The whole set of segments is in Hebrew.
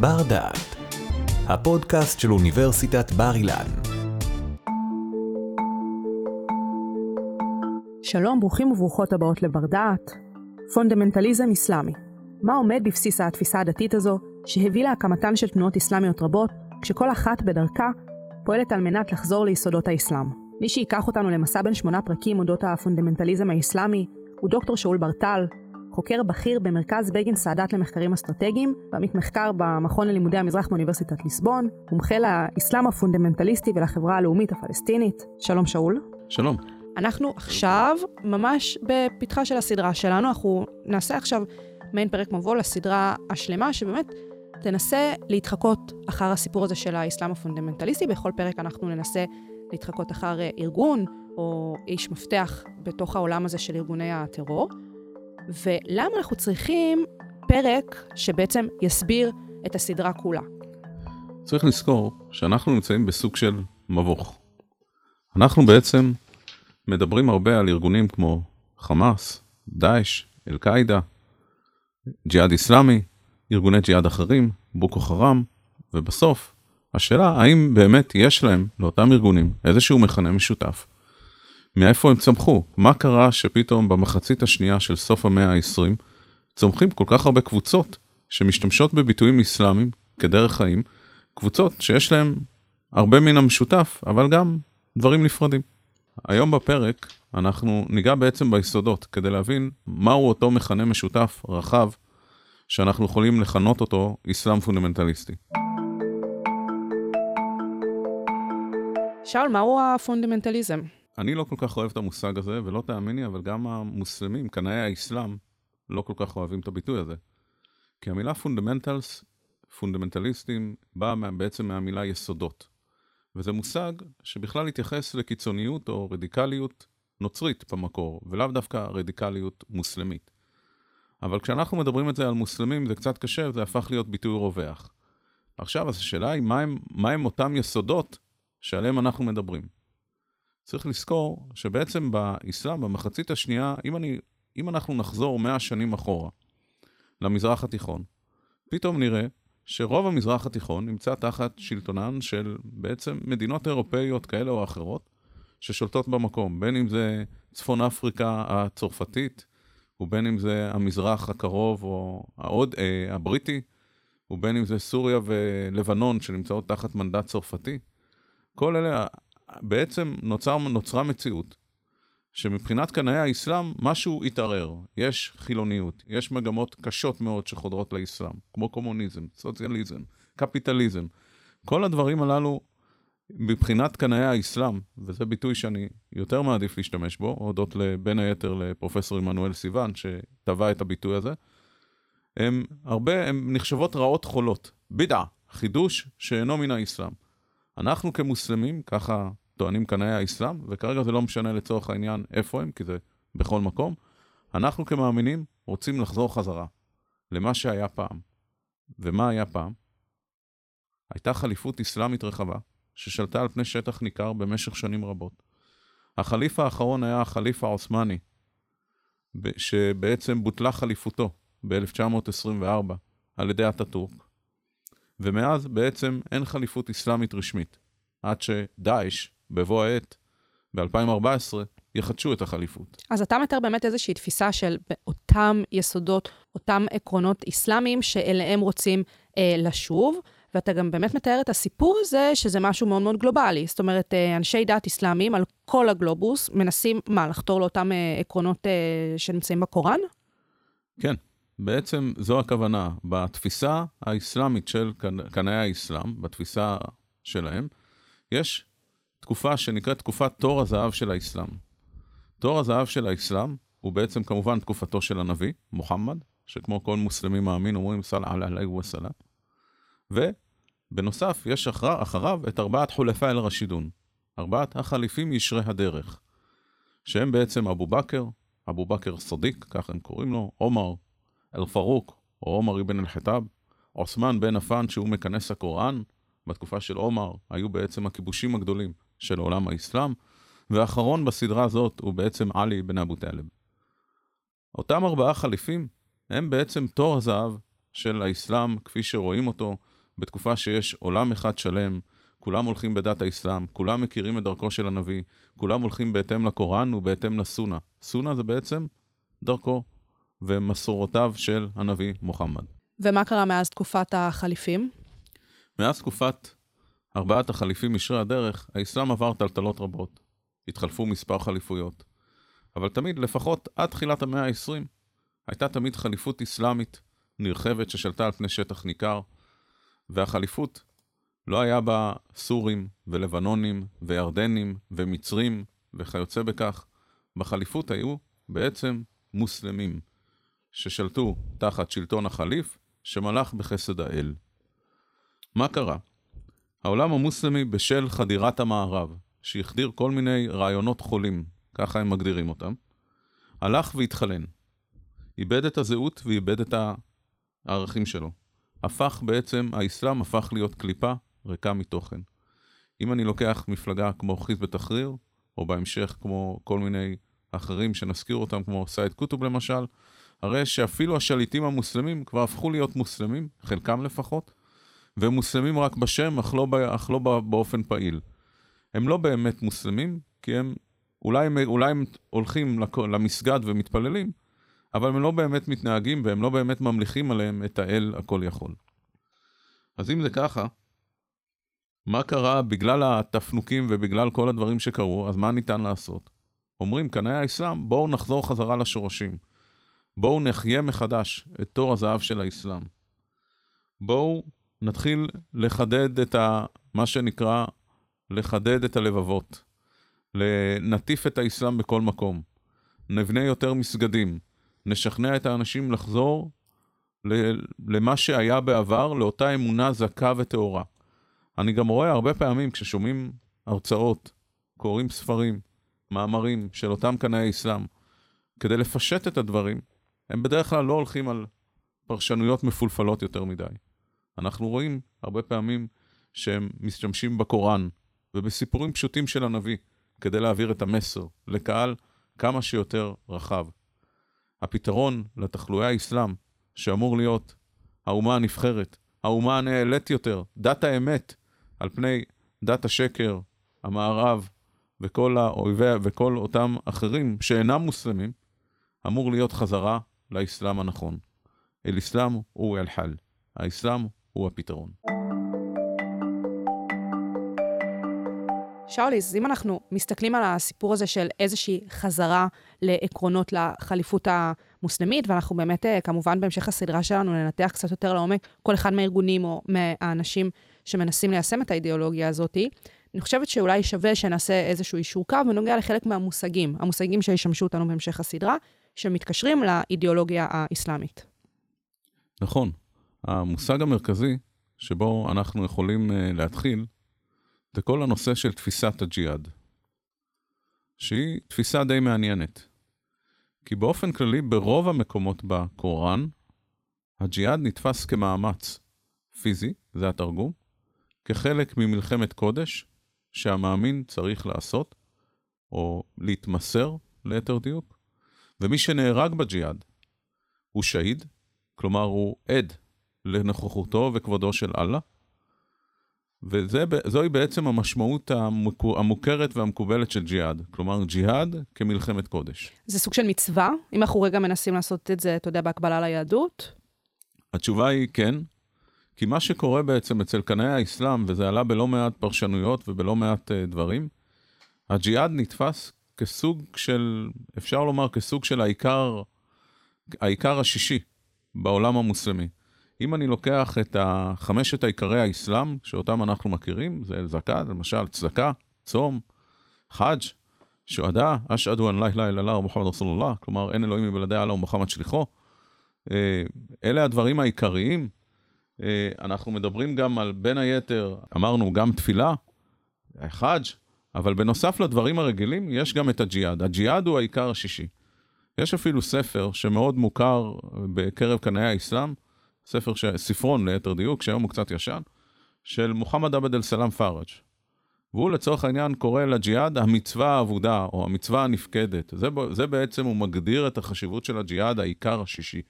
בר דעת, הפודקאסט של אוניברסיטת בר אילן. שלום, ברוכים וברוכות הבאות לבר דעת. פונדמנטליזם אסלאמי. מה עומד בבסיס התפיסה הדתית הזו, שהביא להקמתן של תנועות אסלאמיות רבות, כשכל אחת בדרכה פועלת על מנת לחזור ליסודות האסלאם. מי שייקח אותנו למסע בן שמונה פרקים אודות הפונדמנטליזם האסלאמי הוא דוקטור שאול ברטל, חוקר בכיר במרכז בגין סאדאת למחקרים אסטרטגיים, ועמית מחקר במכון ללימודי המזרח באוניברסיטת ליסבון, מומחה לאסלאם הפונדמנטליסטי ולחברה הלאומית הפלסטינית. שלום שאול. שלום. אנחנו עכשיו ממש בפתחה של הסדרה שלנו, אנחנו נעשה עכשיו מעין פרק מבוא לסדרה השלמה, שבאמת תנסה להתחקות אחר הסיפור הזה של האסלאם הפונדמנטליסטי. בכל פרק אנחנו ננסה להתחקות אחר ארגון או איש מפתח בתוך העולם הזה של ארגוני הטרור. ולמה אנחנו צריכים פרק שבעצם יסביר את הסדרה כולה. צריך לזכור שאנחנו נמצאים בסוג של מבוך. אנחנו בעצם מדברים הרבה על ארגונים כמו חמאס, דאעש, אל-קאעידה, ג'יהאד איסלאמי, ארגוני ג'יהאד אחרים, בוקו חראם, ובסוף, השאלה האם באמת יש להם, לאותם ארגונים, איזשהו מכנה משותף. מאיפה הם צמחו? מה קרה שפתאום במחצית השנייה של סוף המאה ה-20 צומחים כל כך הרבה קבוצות שמשתמשות בביטויים אסלאמיים כדרך חיים, קבוצות שיש להם הרבה מן המשותף, אבל גם דברים נפרדים. היום בפרק אנחנו ניגע בעצם ביסודות כדי להבין מהו אותו מכנה משותף רחב שאנחנו יכולים לכנות אותו אסלאם פונדמנטליסטי. שאול, מהו הפונדמנטליזם? אני לא כל כך אוהב את המושג הזה, ולא תאמיני, אבל גם המוסלמים, קנאי האסלאם, לא כל כך אוהבים את הביטוי הזה. כי המילה fundamentals, פונדמנטליסטים, באה בעצם מהמילה יסודות. וזה מושג שבכלל התייחס לקיצוניות או רדיקליות נוצרית במקור, ולאו דווקא רדיקליות מוסלמית. אבל כשאנחנו מדברים את זה על מוסלמים זה קצת קשה, זה הפך להיות ביטוי רווח. עכשיו, אז השאלה היא, מהם, מהם אותם יסודות שעליהם אנחנו מדברים? צריך לזכור שבעצם באסלאם, במחצית השנייה, אם, אני, אם אנחנו נחזור 100 שנים אחורה למזרח התיכון, פתאום נראה שרוב המזרח התיכון נמצא תחת שלטונן של בעצם מדינות אירופאיות כאלה או אחרות ששולטות במקום, בין אם זה צפון אפריקה הצרפתית, ובין אם זה המזרח הקרוב או העוד, אה, הבריטי, ובין אם זה סוריה ולבנון שנמצאות תחת מנדט צרפתי. כל אלה, בעצם נוצר, נוצרה מציאות שמבחינת קנאי האסלאם משהו התערער. יש חילוניות, יש מגמות קשות מאוד שחודרות לאסלאם, כמו קומוניזם, סוציאליזם, קפיטליזם. כל הדברים הללו, מבחינת קנאי האסלאם, וזה ביטוי שאני יותר מעדיף להשתמש בו, הודות בין היתר לפרופסור עמנואל סיוון, שטבע את הביטוי הזה, הם הרבה, הם נחשבות רעות חולות. בידע, חידוש שאינו מן האסלאם. אנחנו כמוסלמים, ככה טוענים קנאי האסלאם, וכרגע זה לא משנה לצורך העניין איפה הם, כי זה בכל מקום, אנחנו כמאמינים רוצים לחזור חזרה למה שהיה פעם. ומה היה פעם? הייתה חליפות אסלאמית רחבה, ששלטה על פני שטח ניכר במשך שנים רבות. החליף האחרון היה החליף העות'מאני, שבעצם בוטלה חליפותו ב-1924 על ידי אטאטורק, ומאז בעצם אין חליפות אסלאמית רשמית, עד שדאעש, בבוא העת, ב-2014, יחדשו את החליפות. אז אתה מתאר באמת איזושהי תפיסה של אותם יסודות, אותם עקרונות אסלאמיים שאליהם רוצים אה, לשוב, ואתה גם באמת מתאר את הסיפור הזה, שזה משהו מאוד מאוד גלובלי. זאת אומרת, אה, אנשי דת אסלאמיים על כל הגלובוס מנסים, מה, לחתור לאותם אה, עקרונות אה, שנמצאים בקוראן? כן, בעצם זו הכוונה. בתפיסה האסלאמית של קנאי האסלאם, בתפיסה שלהם, יש תקופה שנקראת תקופת תור הזהב של האסלאם. תור הזהב של האסלאם הוא בעצם כמובן תקופתו של הנביא, מוחמד, שכמו כל מוסלמי מאמין אומרים סלע עליו וסלאם. ובנוסף, יש אחר, אחריו את ארבעת חולפי אל-רשידון, ארבעת החליפים ישרי הדרך, שהם בעצם אבו בכר, אבו בכר סדיק, ככה הם קוראים לו, עומר אל-פרוק, או עומר אבן אל-חטאב, עות'מן בן עפן שהוא מכנס הקוראן, בתקופה של עומר היו בעצם הכיבושים הגדולים של עולם האסלאם, והאחרון בסדרה הזאת הוא בעצם עלי בן אבו טלב. אותם ארבעה חליפים הם בעצם תור הזהב של האסלאם, כפי שרואים אותו, בתקופה שיש עולם אחד שלם, כולם הולכים בדת האסלאם, כולם מכירים את דרכו של הנביא, כולם הולכים בהתאם לקוראן ובהתאם לסונה. סונה זה בעצם דרכו ומסורותיו של הנביא מוחמד. ומה קרה מאז תקופת החליפים? מאז תקופת ארבעת החליפים ישרי הדרך, האסלאם עבר טלטלות רבות. התחלפו מספר חליפויות. אבל תמיד, לפחות עד תחילת המאה ה-20, הייתה תמיד חליפות אסלאמית נרחבת ששלטה על פני שטח ניכר, והחליפות לא היה בה סורים ולבנונים וירדנים ומצרים וכיוצא בכך. בחליפות היו בעצם מוסלמים, ששלטו תחת שלטון החליף, שמלך בחסד האל. מה קרה? העולם המוסלמי בשל חדירת המערב, שהחדיר כל מיני רעיונות חולים, ככה הם מגדירים אותם, הלך והתחלן. איבד את הזהות ואיבד את הערכים שלו. הפך בעצם, האסלאם הפך להיות קליפה ריקה מתוכן. אם אני לוקח מפלגה כמו חיזב א-תחריר, או בהמשך כמו כל מיני אחרים שנזכיר אותם, כמו סייד קוטוב למשל, הרי שאפילו השליטים המוסלמים כבר הפכו להיות מוסלמים, חלקם לפחות, והם מוסלמים רק בשם, אך לא, אך לא באופן פעיל. הם לא באמת מוסלמים, כי הם, אולי אולי הם הולכים למסגד ומתפללים, אבל הם לא באמת מתנהגים והם לא באמת ממליכים עליהם את האל הכל יכול. אז אם זה ככה, מה קרה בגלל התפנוקים ובגלל כל הדברים שקרו, אז מה ניתן לעשות? אומרים קנאי האסלאם, בואו נחזור חזרה לשורשים. בואו נחיה מחדש את תור הזהב של האסלאם. בואו נתחיל לחדד את ה... מה שנקרא, לחדד את הלבבות. נטיף את האסלאם בכל מקום. נבנה יותר מסגדים. נשכנע את האנשים לחזור למה שהיה בעבר, לאותה אמונה זכה וטהורה. אני גם רואה הרבה פעמים כששומעים הרצאות, קוראים ספרים, מאמרים של אותם קנאי אסלאם, כדי לפשט את הדברים, הם בדרך כלל לא הולכים על פרשנויות מפולפלות יותר מדי. אנחנו רואים הרבה פעמים שהם משתמשים בקוראן ובסיפורים פשוטים של הנביא כדי להעביר את המסר לקהל כמה שיותר רחב. הפתרון לתחלואי האסלאם, שאמור להיות האומה הנבחרת, האומה הנעלית יותר, דת האמת, על פני דת השקר, המערב וכל האויבי וכל אותם אחרים שאינם מוסלמים, אמור להיות חזרה לאסלאם הנכון. אל-אסלאם הוא אל-חל. האסלאם הוא הפתרון. שאולי, אז אם אנחנו מסתכלים על הסיפור הזה של איזושהי חזרה לעקרונות לחליפות המוסלמית, ואנחנו באמת, אה, כמובן, בהמשך הסדרה שלנו ננתח קצת יותר לעומק כל אחד מהארגונים או מהאנשים שמנסים ליישם את האידיאולוגיה הזאת, אני חושבת שאולי שווה שנעשה איזשהו אישור קו בנוגע לחלק מהמושגים, המושגים שישמשו אותנו בהמשך הסדרה, שמתקשרים לאידיאולוגיה האסלאמית. נכון. המושג המרכזי שבו אנחנו יכולים uh, להתחיל, זה כל הנושא של תפיסת הג'יהאד, שהיא תפיסה די מעניינת. כי באופן כללי, ברוב המקומות בקוראן, הג'יהאד נתפס כמאמץ פיזי, זה התרגום, כחלק ממלחמת קודש שהמאמין צריך לעשות, או להתמסר, ליתר דיוק, ומי שנהרג בג'יהאד הוא שהיד, כלומר הוא עד לנוכחותו וכבודו של אללה, וזוהי בעצם המשמעות המוכרת והמקובלת של ג'יהאד. כלומר, ג'יהאד כמלחמת קודש. זה סוג של מצווה? אם אנחנו רגע מנסים לעשות את זה, אתה יודע, בהקבלה ליהדות? התשובה היא כן, כי מה שקורה בעצם אצל קנאי האסלאם, וזה עלה בלא מעט פרשנויות ובלא מעט uh, דברים, הג'יהאד נתפס כסוג של, אפשר לומר, כסוג של העיקר, העיקר השישי בעולם המוסלמי. אם אני לוקח את חמשת העיקרי האסלאם, שאותם אנחנו מכירים, זה זקה, למשל צדקה, צום, חאג', שועדה, אשהדו אן לא אילה אללה ומוחמד רסול אללה, כלומר אין אלוהים מבלעדי אללה ומוחמד שליחו. אה, אלה הדברים העיקריים. אה, אנחנו מדברים גם על, בין היתר, אמרנו גם תפילה, חאג', אבל בנוסף לדברים הרגילים, יש גם את הג'יהאד. הג'יהאד הוא העיקר השישי. יש אפילו ספר שמאוד מוכר בקרב קנאי האסלאם, ספר, ש... ספרון ליתר דיוק, שהיום הוא קצת ישן, של מוחמד עבד אל-סלאם פארג'. והוא לצורך העניין קורא לג'יהאד המצווה האבודה, או המצווה הנפקדת. זה, זה בעצם, הוא מגדיר את החשיבות של הג'יהאד, העיקר השישי.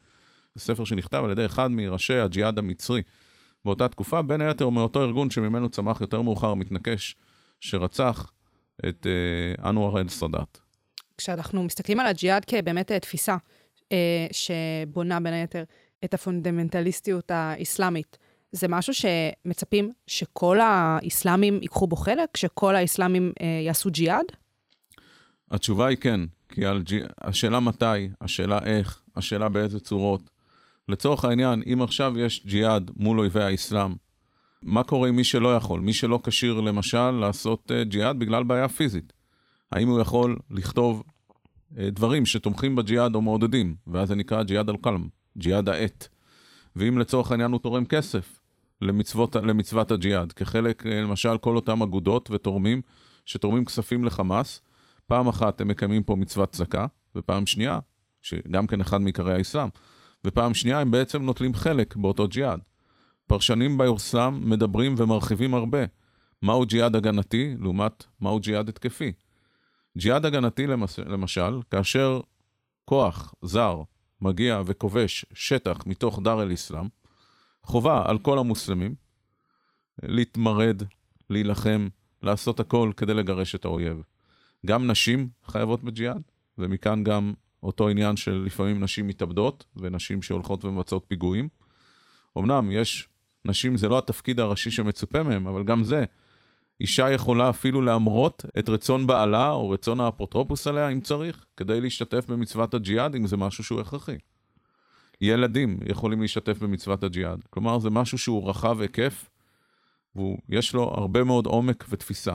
ספר שנכתב על ידי אחד מראשי הג'יהאד המצרי באותה תקופה, בין היתר מאותו ארגון שממנו צמח יותר מאוחר מתנקש, שרצח את אה, אנואר אל-סאדאת. כשאנחנו מסתכלים על הג'יהאד כבאמת אה, תפיסה אה, שבונה בין היתר את הפונדמנטליסטיות האסלאמית, זה משהו שמצפים שכל האסלאמים ייקחו בו חלק? שכל האסלאמים אה, יעשו ג'יהאד? התשובה היא כן, כי על ג'י... השאלה מתי, השאלה איך, השאלה באיזה צורות. לצורך העניין, אם עכשיו יש ג'יהאד מול אויבי האסלאם, מה קורה עם מי שלא יכול? מי שלא כשיר למשל לעשות uh, ג'יהאד בגלל בעיה פיזית. האם הוא יכול לכתוב uh, דברים שתומכים בג'יהאד או מעודדים, ואז זה נקרא ג'יהאד אל-קלם, ג'יהאד העט. ואם לצורך העניין הוא תורם כסף למצוות, למצוות הג'יהאד, כחלק, אה, למשל, כל אותם אגודות ותורמים שתורמים כספים לחמאס, פעם אחת הם מקיימים פה מצוות צדקה, ופעם שנייה, שגם כן אחד מעיקרי האסלאם, ופעם שנייה הם בעצם נוטלים חלק באותו ג'יהאד. פרשנים באסלאם מדברים ומרחיבים הרבה. מהו ג'יהאד הגנתי לעומת מהו ג'יהאד התקפי. ג'יהאד הגנתי למש... למשל, כאשר כוח זר מגיע וכובש שטח מתוך דר אל-אסלאם, חובה על כל המוסלמים להתמרד, להילחם, לעשות הכל כדי לגרש את האויב. גם נשים חייבות בג'יהאד, ומכאן גם אותו עניין של לפעמים נשים מתאבדות ונשים שהולכות ומבצעות פיגועים. אמנם יש נשים, זה לא התפקיד הראשי שמצופה מהם, אבל גם זה, אישה יכולה אפילו להמרות את רצון בעלה או רצון האפוטרופוס עליה, אם צריך, כדי להשתתף במצוות הג'יהאד, אם זה משהו שהוא הכרחי. ילדים יכולים להשתתף במצוות הג'יהאד. כלומר, זה משהו שהוא רחב היקף, ויש לו הרבה מאוד עומק ותפיסה.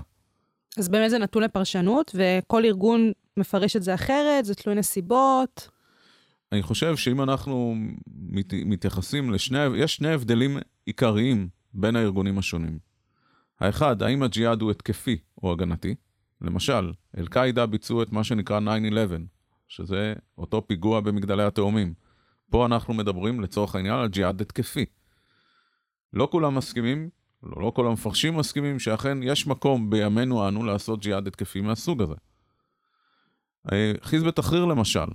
אז באמת זה נתון לפרשנות, וכל ארגון מפרש את זה אחרת, זה תלוי נסיבות. אני חושב שאם אנחנו מת, מתייחסים לשני, יש שני הבדלים עיקריים בין הארגונים השונים. האחד, האם הג'יהאד הוא התקפי או הגנתי? למשל, אל-קאעידה ביצעו את מה שנקרא 9-11, שזה אותו פיגוע במגדלי התאומים. פה אנחנו מדברים לצורך העניין על ג'יהאד התקפי. לא כולם מסכימים, לא, לא כל המפרשים מסכימים שאכן יש מקום בימינו אנו לעשות ג'יהאד התקפי מהסוג הזה. אה, חיזבאללה תחריר למשל,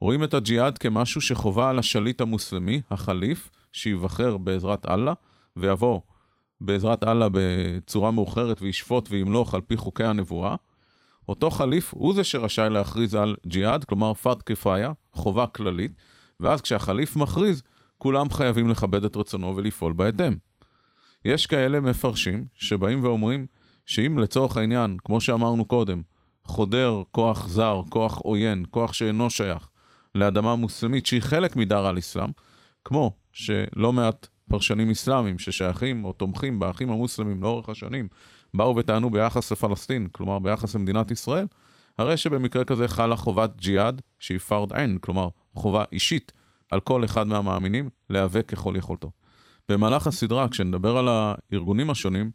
רואים את הג'יהאד כמשהו שחובה על השליט המוסלמי, החליף, שייבחר בעזרת אללה, ויבוא בעזרת אללה בצורה מאוחרת וישפוט וימלוך על פי חוקי הנבואה. אותו חליף הוא זה שרשאי להכריז על ג'יהאד, כלומר פאד כפאיה, חובה כללית, ואז כשהחליף מכריז, כולם חייבים לכבד את רצונו ולפעול בהתאם. יש כאלה מפרשים שבאים ואומרים שאם לצורך העניין, כמו שאמרנו קודם, חודר כוח זר, כוח עוין, כוח שאינו שייך לאדמה מוסלמית שהיא חלק מדר על אסלאם, כמו שלא מעט פרשנים אסלאמיים ששייכים או תומכים באחים המוסלמים לאורך השנים, באו וטענו ביחס לפלסטין, כלומר ביחס למדינת ישראל, הרי שבמקרה כזה חלה חובת ג'יהאד שהיא פארד עין, כלומר חובה אישית על כל אחד מהמאמינים להיאבק ככל יכולתו. במהלך הסדרה, כשנדבר על הארגונים השונים,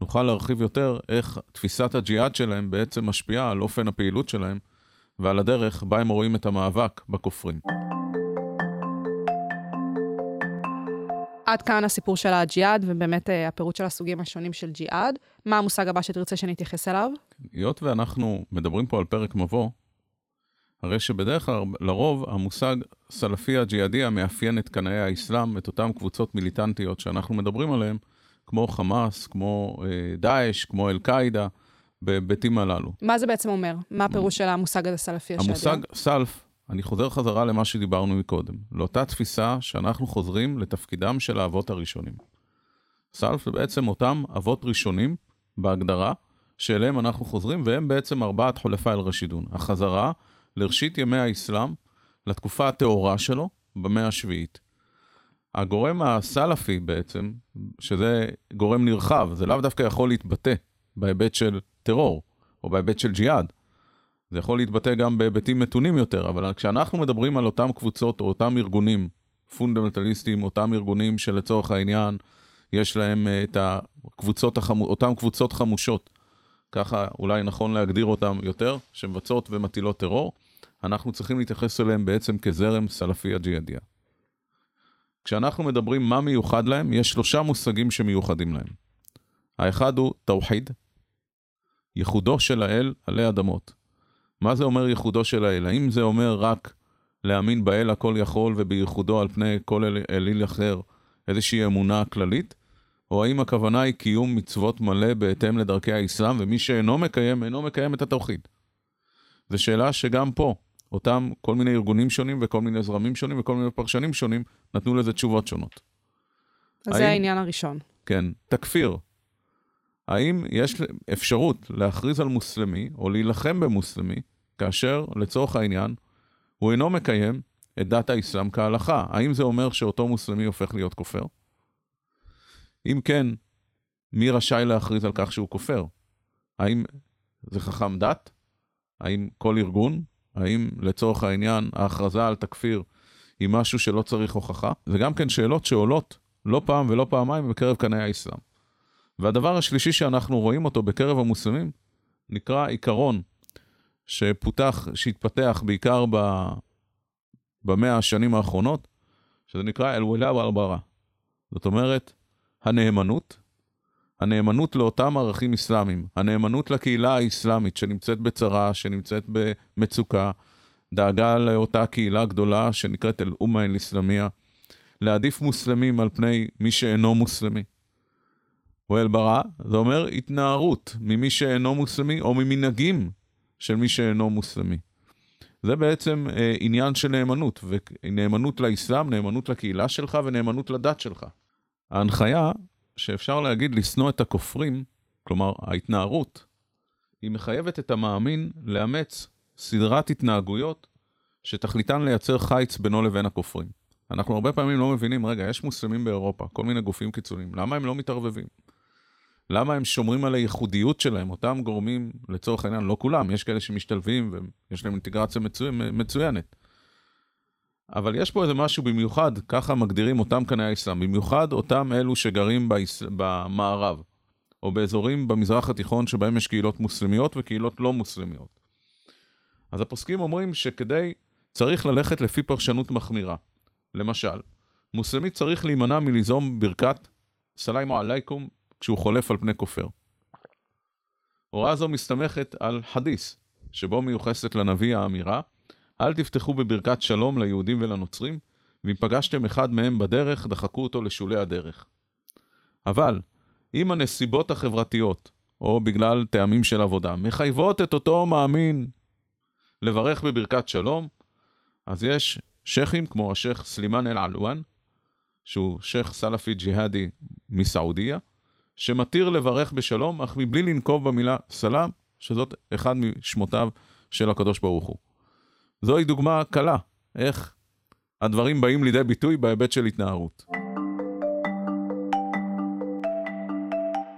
נוכל להרחיב יותר איך תפיסת הג'יהאד שלהם בעצם משפיעה על אופן הפעילות שלהם ועל הדרך בה הם רואים את המאבק בכופרים. עד כאן הסיפור של הג'יהאד, ובאמת אה, הפירוט של הסוגים השונים של ג'יהאד. מה המושג הבא שתרצה שנתייחס אליו? היות ואנחנו מדברים פה על פרק מבוא, הרי שבדרך כלל, לרוב, המושג סלפיה ג'יהאדיה מאפיין את קנאי האסלאם, את אותן קבוצות מיליטנטיות שאנחנו מדברים עליהן, כמו חמאס, כמו אה, דאעש, כמו אל-קאעידה, בהיבטים הללו. מה זה בעצם אומר? מה הפירוש של המושג הזה סלפיה ג'יהאדיה? המושג סלף, אני חוזר חזרה למה שדיברנו מקודם, לאותה תפיסה שאנחנו חוזרים לתפקידם של האבות הראשונים. סלף זה בעצם אותם אבות ראשונים בהגדרה, שאליהם אנחנו חוזרים, והם בעצם ארבעת חולפי אל-רשידון. החזרה לראשית ימי האסלאם, לתקופה הטהורה שלו, במאה השביעית. הגורם הסלאפי בעצם, שזה גורם נרחב, זה לאו דווקא יכול להתבטא בהיבט של טרור, או בהיבט של ג'יהאד. זה יכול להתבטא גם בהיבטים מתונים יותר, אבל כשאנחנו מדברים על אותם קבוצות או אותם ארגונים פונדמנטליסטיים, אותם ארגונים שלצורך העניין יש להם אה, את הקבוצות, החמו, אותם קבוצות חמושות, ככה אולי נכון להגדיר אותם יותר, שמבצעות ומטילות טרור, אנחנו צריכים להתייחס אליהם בעצם כזרם סלפי ג'יהאדיה. כשאנחנו מדברים מה מיוחד להם, יש שלושה מושגים שמיוחדים להם. האחד הוא תאוחיד, ייחודו של האל עלי אדמות. מה זה אומר ייחודו של האל? האם זה אומר רק להאמין באל הכל יכול ובייחודו על פני כל אל, אליל אחר איזושהי אמונה כללית, או האם הכוונה היא קיום מצוות מלא בהתאם לדרכי האסלאם, ומי שאינו מקיים, אינו מקיים את התוכיד. זו שאלה שגם פה, אותם כל מיני ארגונים שונים וכל מיני זרמים שונים וכל מיני פרשנים שונים נתנו לזה תשובות שונות. אז זה העניין הראשון. כן, תכפיר. האם יש אפשרות להכריז על מוסלמי או להילחם במוסלמי, כאשר לצורך העניין הוא אינו מקיים את דת האסלאם כהלכה? האם זה אומר שאותו מוסלמי הופך להיות כופר? אם כן, מי רשאי להכריז על כך שהוא כופר? האם זה חכם דת? האם כל ארגון? האם לצורך העניין ההכרזה על תכפיר היא משהו שלא צריך הוכחה? זה גם כן שאלות שעולות לא פעם ולא פעמיים בקרב קנאי האסלאם. והדבר השלישי שאנחנו רואים אותו בקרב המוסלמים נקרא עיקרון שפותח, שהתפתח בעיקר ב... במאה השנים האחרונות, שזה נקרא אל-וולה ואל-ברא. זאת אומרת, הנאמנות, הנאמנות לאותם ערכים אסלאמיים, הנאמנות לקהילה האסלאמית שנמצאת בצרה, שנמצאת במצוקה, דאגה לאותה קהילה גדולה שנקראת אל-אומה אל-אסלאמיה, להעדיף מוסלמים על פני מי שאינו מוסלמי. ואל ברא, זה אומר התנערות ממי שאינו מוסלמי או ממנהגים של מי שאינו מוסלמי. זה בעצם אה, עניין של נאמנות, ונאמנות לאסלאם, נאמנות לקהילה שלך ונאמנות לדת שלך. ההנחיה שאפשר להגיד לשנוא את הכופרים, כלומר ההתנערות, היא מחייבת את המאמין לאמץ סדרת התנהגויות שתכליתן לייצר חיץ בינו לבין הכופרים. אנחנו הרבה פעמים לא מבינים, רגע, יש מוסלמים באירופה, כל מיני גופים קיצוניים, למה הם לא מתערבבים? למה הם שומרים על הייחודיות שלהם, אותם גורמים, לצורך העניין, לא כולם, יש כאלה שמשתלבים ויש להם אינטגרציה מצו... מצוינת. אבל יש פה איזה משהו במיוחד, ככה מגדירים אותם קנאי האסלאם, במיוחד אותם אלו שגרים באס... במערב, או באזורים במזרח התיכון שבהם יש קהילות מוסלמיות וקהילות לא מוסלמיות. אז הפוסקים אומרים שכדי, צריך ללכת לפי פרשנות מחמירה. למשל, מוסלמי צריך להימנע מליזום ברכת סליימו עלייקום כשהוא חולף על פני כופר. הוראה זו מסתמכת על חדיס, שבו מיוחסת לנביא האמירה, אל תפתחו בברכת שלום ליהודים ולנוצרים, ואם פגשתם אחד מהם בדרך, דחקו אותו לשולי הדרך. אבל, אם הנסיבות החברתיות, או בגלל טעמים של עבודה, מחייבות את אותו מאמין לברך בברכת שלום, אז יש שייחים כמו השייח סלימאן אל-עלואן, שהוא שייח סלאפי ג'יהאדי מסעודיה, שמתיר לברך בשלום, אך מבלי לנקוב במילה סלאם, שזאת אחד משמותיו של הקדוש ברוך הוא. זוהי דוגמה קלה, איך הדברים באים לידי ביטוי בהיבט של התנערות.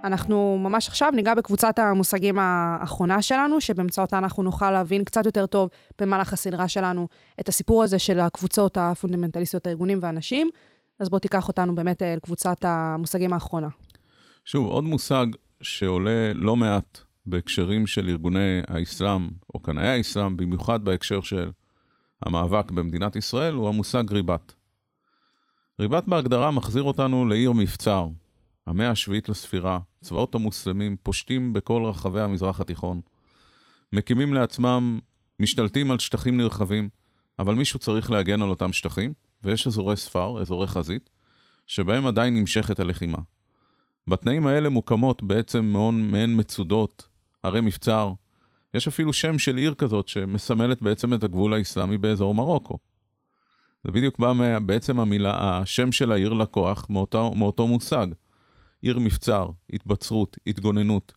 אנחנו ממש עכשיו ניגע בקבוצת המושגים האחרונה שלנו, שבאמצעותה אנחנו נוכל להבין קצת יותר טוב במהלך הסדרה שלנו את הסיפור הזה של הקבוצות הפונדמנטליסטיות, הארגונים והאנשים. אז בוא תיקח אותנו באמת אל קבוצת המושגים האחרונה. שוב, עוד מושג שעולה לא מעט בהקשרים של ארגוני האסלאם, או קנאי האסלאם, במיוחד בהקשר של המאבק במדינת ישראל, הוא המושג ריבת. ריבת בהגדרה מחזיר אותנו לעיר מבצר, המאה השביעית לספירה, צבאות המוסלמים פושטים בכל רחבי המזרח התיכון, מקימים לעצמם, משתלטים על שטחים נרחבים, אבל מישהו צריך להגן על אותם שטחים, ויש אזורי ספר, אזורי חזית, שבהם עדיין נמשכת הלחימה. בתנאים האלה מוקמות בעצם מעון מעין מצודות, ערי מבצר. יש אפילו שם של עיר כזאת שמסמלת בעצם את הגבול האסלאמי באזור מרוקו. זה בדיוק בא מה, בעצם המילה, השם של העיר לקוח מאותו, מאותו מושג. עיר מבצר, התבצרות, התגוננות.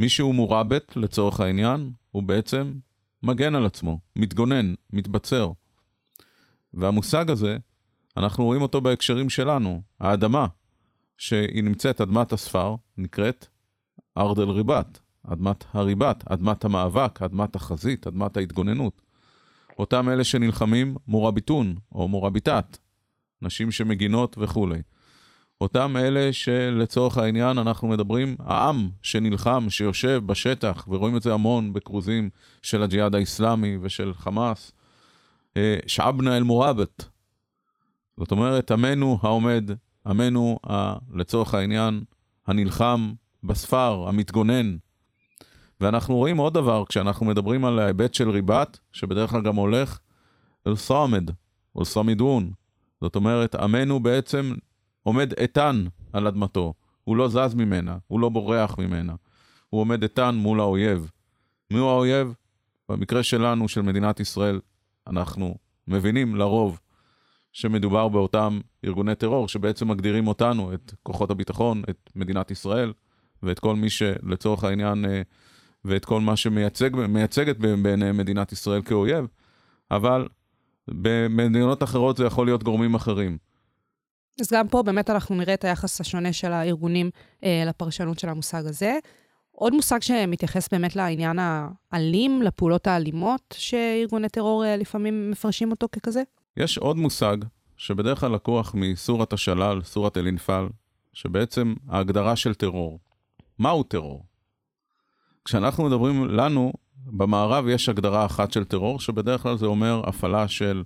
מי שהוא מורבת, לצורך העניין, הוא בעצם מגן על עצמו, מתגונן, מתבצר. והמושג הזה, אנחנו רואים אותו בהקשרים שלנו. האדמה, שהיא נמצאת, אדמת הספר, נקראת ארד אל ריבת, אדמת הריבת, אדמת המאבק, אדמת החזית, אדמת ההתגוננות. אותם אלה שנלחמים מורביטון או מורביטת, נשים שמגינות וכולי. אותם אלה שלצורך העניין אנחנו מדברים, העם שנלחם, שיושב בשטח, ורואים את זה המון בכרוזים של הג'יהאד האיסלאמי ושל חמאס, אה, שעבנה אל-מורבת. זאת אומרת, עמנו העומד עמנו, ה, לצורך העניין, הנלחם בספר, המתגונן. ואנחנו רואים עוד דבר, כשאנחנו מדברים על ההיבט של ריבת, שבדרך כלל גם הולך אל-סאמד, או סמידון. זאת אומרת, עמנו בעצם עומד איתן על אדמתו. הוא לא זז ממנה, הוא לא בורח ממנה. הוא עומד איתן מול האויב. מי הוא האויב? במקרה שלנו, של מדינת ישראל, אנחנו מבינים לרוב שמדובר באותם ארגוני טרור שבעצם מגדירים אותנו, את כוחות הביטחון, את מדינת ישראל, ואת כל מי שלצורך העניין, אה, ואת כל מה שמייצגת בעיני מדינת ישראל כאויב, אבל במדינות אחרות זה יכול להיות גורמים אחרים. אז גם פה באמת אנחנו נראה את היחס השונה של הארגונים אה, לפרשנות של המושג הזה. עוד מושג שמתייחס באמת לעניין האלים, לפעולות האלימות, שארגוני טרור אה, לפעמים מפרשים אותו ככזה? יש עוד מושג שבדרך כלל לקוח מסורת השלל, סורת אל-אינפל, שבעצם ההגדרה של טרור. מהו טרור? כשאנחנו מדברים לנו, במערב יש הגדרה אחת של טרור, שבדרך כלל זה אומר הפעלה של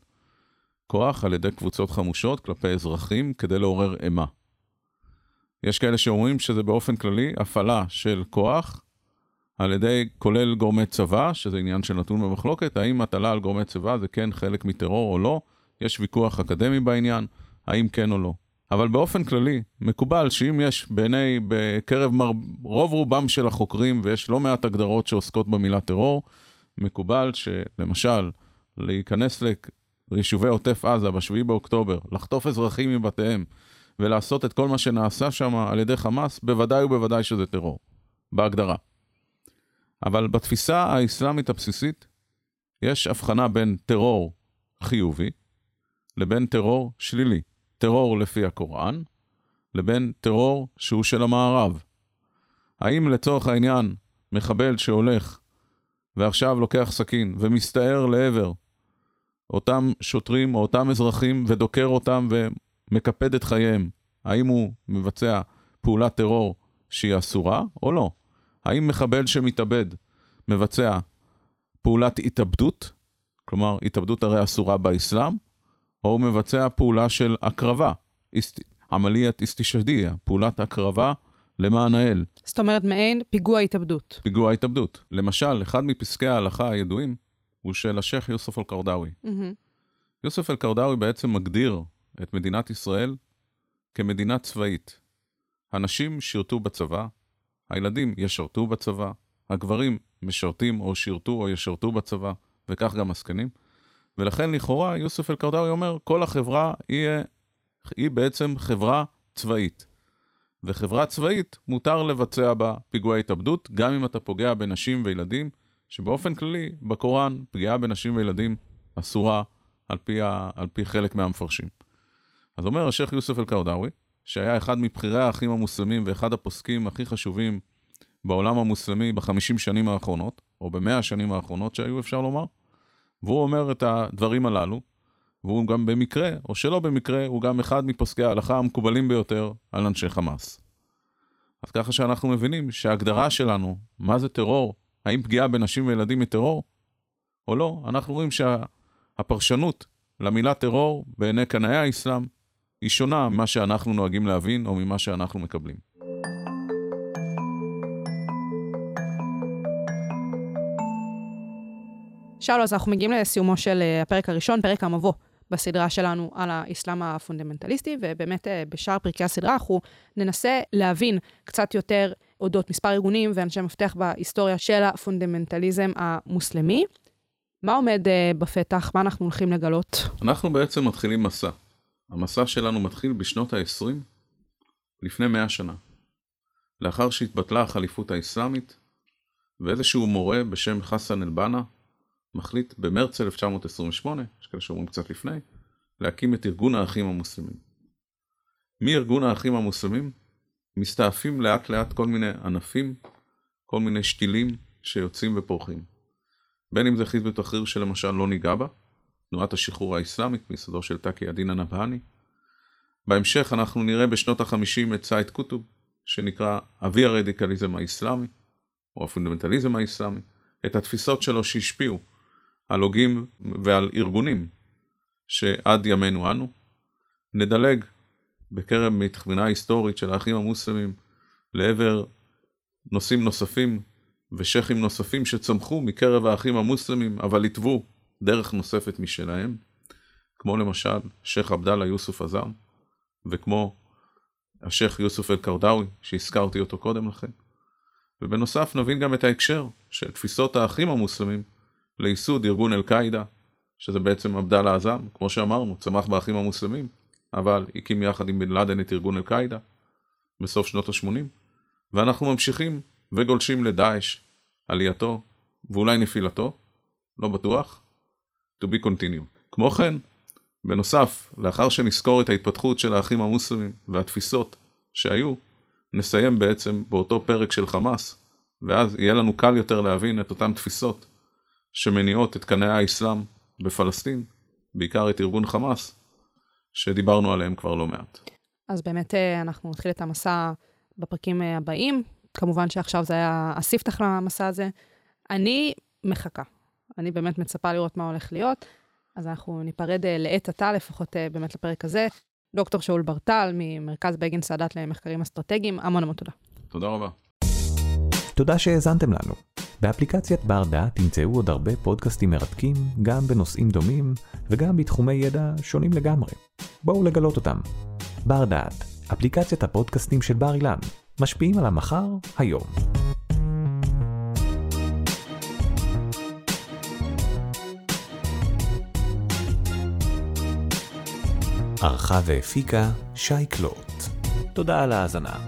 כוח על ידי קבוצות חמושות כלפי אזרחים כדי לעורר אימה. יש כאלה שאומרים שזה באופן כללי הפעלה של כוח על ידי, כולל גורמי צבא, שזה עניין של נתון במחלוקת, האם הטלה על גורמי צבא זה כן חלק מטרור או לא, יש ויכוח אקדמי בעניין, האם כן או לא. אבל באופן כללי, מקובל שאם יש בעיני, בקרב מר... רוב רובם של החוקרים, ויש לא מעט הגדרות שעוסקות במילה טרור, מקובל שלמשל, להיכנס ליישובי עוטף עזה ב-7 באוקטובר, לחטוף אזרחים מבתיהם ולעשות את כל מה שנעשה שם על ידי חמאס, בוודאי ובוודאי שזה טרור, בהגדרה. אבל בתפיסה האסלאמית הבסיסית, יש הבחנה בין טרור חיובי לבין טרור שלילי. טרור לפי הקוראן, לבין טרור שהוא של המערב. האם לצורך העניין מחבל שהולך ועכשיו לוקח סכין ומסתער לעבר אותם שוטרים או אותם אזרחים ודוקר אותם ומקפד את חייהם, האם הוא מבצע פעולת טרור שהיא אסורה או לא? האם מחבל שמתאבד מבצע פעולת התאבדות, כלומר התאבדות הרי אסורה באסלאם, או הוא מבצע פעולה של הקרבה, עמליית איסטישדיה, פעולת הקרבה למען האל. זאת אומרת, מעין פיגוע התאבדות. פיגוע התאבדות. למשל, אחד מפסקי ההלכה הידועים הוא של השייח' יוסף אל-קרדאווי. Mm-hmm. יוסף אל-קרדאווי בעצם מגדיר את מדינת ישראל כמדינה צבאית. הנשים שירתו בצבא, הילדים ישרתו בצבא, הגברים משרתים או שירתו או ישרתו בצבא, וכך גם הזקנים. ולכן לכאורה יוסף אל-קרדאווי אומר, כל החברה היא, היא בעצם חברה צבאית. וחברה צבאית מותר לבצע בה פיגועי התאבדות, גם אם אתה פוגע בנשים וילדים, שבאופן כללי, בקוראן, פגיעה בנשים וילדים אסורה על פי, ה, על פי חלק מהמפרשים. אז אומר השייח' יוסף אל-קרדאווי, שהיה אחד מבכירי האחים המוסלמים ואחד הפוסקים הכי חשובים בעולם המוסלמי בחמישים שנים האחרונות, או במאה השנים האחרונות שהיו, אפשר לומר, והוא אומר את הדברים הללו, והוא גם במקרה, או שלא במקרה, הוא גם אחד מפוסקי ההלכה המקובלים ביותר על אנשי חמאס. אז ככה שאנחנו מבינים שההגדרה שלנו, מה זה טרור, האם פגיעה בנשים וילדים היא טרור, או לא, אנחנו רואים שהפרשנות למילה טרור בעיני קנאי האסלאם היא שונה ממה שאנחנו נוהגים להבין או ממה שאנחנו מקבלים. שאלו, אז אנחנו מגיעים לסיומו של אה, הפרק הראשון, פרק המבוא בסדרה שלנו על האסלאם הפונדמנטליסטי, ובאמת אה, בשאר פרקי הסדרה אנחנו ננסה להבין קצת יותר אודות מספר ארגונים ואנשי מפתח בהיסטוריה של הפונדמנטליזם המוסלמי. מה עומד uh, בפתח? מה אנחנו הולכים לגלות? אנחנו בעצם מתחילים מסע. המסע שלנו מתחיל בשנות ה-20, לפני מאה שנה. לאחר שהתבטלה החליפות האסלאמית, ואיזשהו מורה בשם חסן אל-בנה מחליט במרץ 1928, יש כאלה שאומרים קצת לפני, להקים את ארגון האחים המוסלמים. מארגון האחים המוסלמים מסתעפים לאט לאט כל מיני ענפים, כל מיני שתילים שיוצאים ופורחים. בין אם זה חיזב תחריר שלמשל לא ניגע בה, תנועת השחרור האסלאמית מיסודו של תקי א-דין הנבהאני. בהמשך אנחנו נראה בשנות החמישים את סייד קוטב, שנקרא אבי הרדיקליזם האסלאמי, או הפונדמנטליזם האסלאמי, את התפיסות שלו שהשפיעו על הוגים ועל ארגונים שעד ימינו אנו. נדלג בקרב מתכוונה היסטורית של האחים המוסלמים לעבר נושאים נוספים ושייחים נוספים שצמחו מקרב האחים המוסלמים, אבל התוו דרך נוספת משלהם, כמו למשל שייח' עבדאללה יוסוף עזאם, וכמו השייח' יוסוף אל-קרדאווי, שהזכרתי אותו קודם לכן. ובנוסף נבין גם את ההקשר של תפיסות האחים המוסלמים לייסוד ארגון אל-קאעידה, שזה בעצם עבדאללה עזאם, כמו שאמרנו, צמח באחים המוסלמים, אבל הקים יחד עם בן לאדן את ארגון אל-קאעידה בסוף שנות ה-80, ואנחנו ממשיכים וגולשים לדאעש, עלייתו, ואולי נפילתו, לא בטוח, to be continued. כמו כן, בנוסף, לאחר שנזכור את ההתפתחות של האחים המוסלמים והתפיסות שהיו, נסיים בעצם באותו פרק של חמאס, ואז יהיה לנו קל יותר להבין את אותן תפיסות שמניעות את קנאי האסלאם בפלסטין, בעיקר את ארגון חמאס, שדיברנו עליהם כבר לא מעט. אז באמת אה, אנחנו נתחיל את המסע בפרקים אה, הבאים. כמובן שעכשיו זה היה הספתח למסע הזה. אני מחכה. אני באמת מצפה לראות מה הולך להיות. אז אנחנו ניפרד אה, לעת עתה, לפחות באמת לפרק הזה. דוקטור שאול ברטל, ממרכז בגין סאדאת למחקרים אסטרטגיים, המון המון תודה. תודה רבה. תודה שהאזנתם לנו. באפליקציית בר דעת תמצאו עוד הרבה פודקאסטים מרתקים, גם בנושאים דומים וגם בתחומי ידע שונים לגמרי. בואו לגלות אותם. בר דעת, אפליקציית הפודקאסטים של בר אילן, משפיעים על המחר, היום. ערכה והפיקה שי קלוט. תודה על ההאזנה.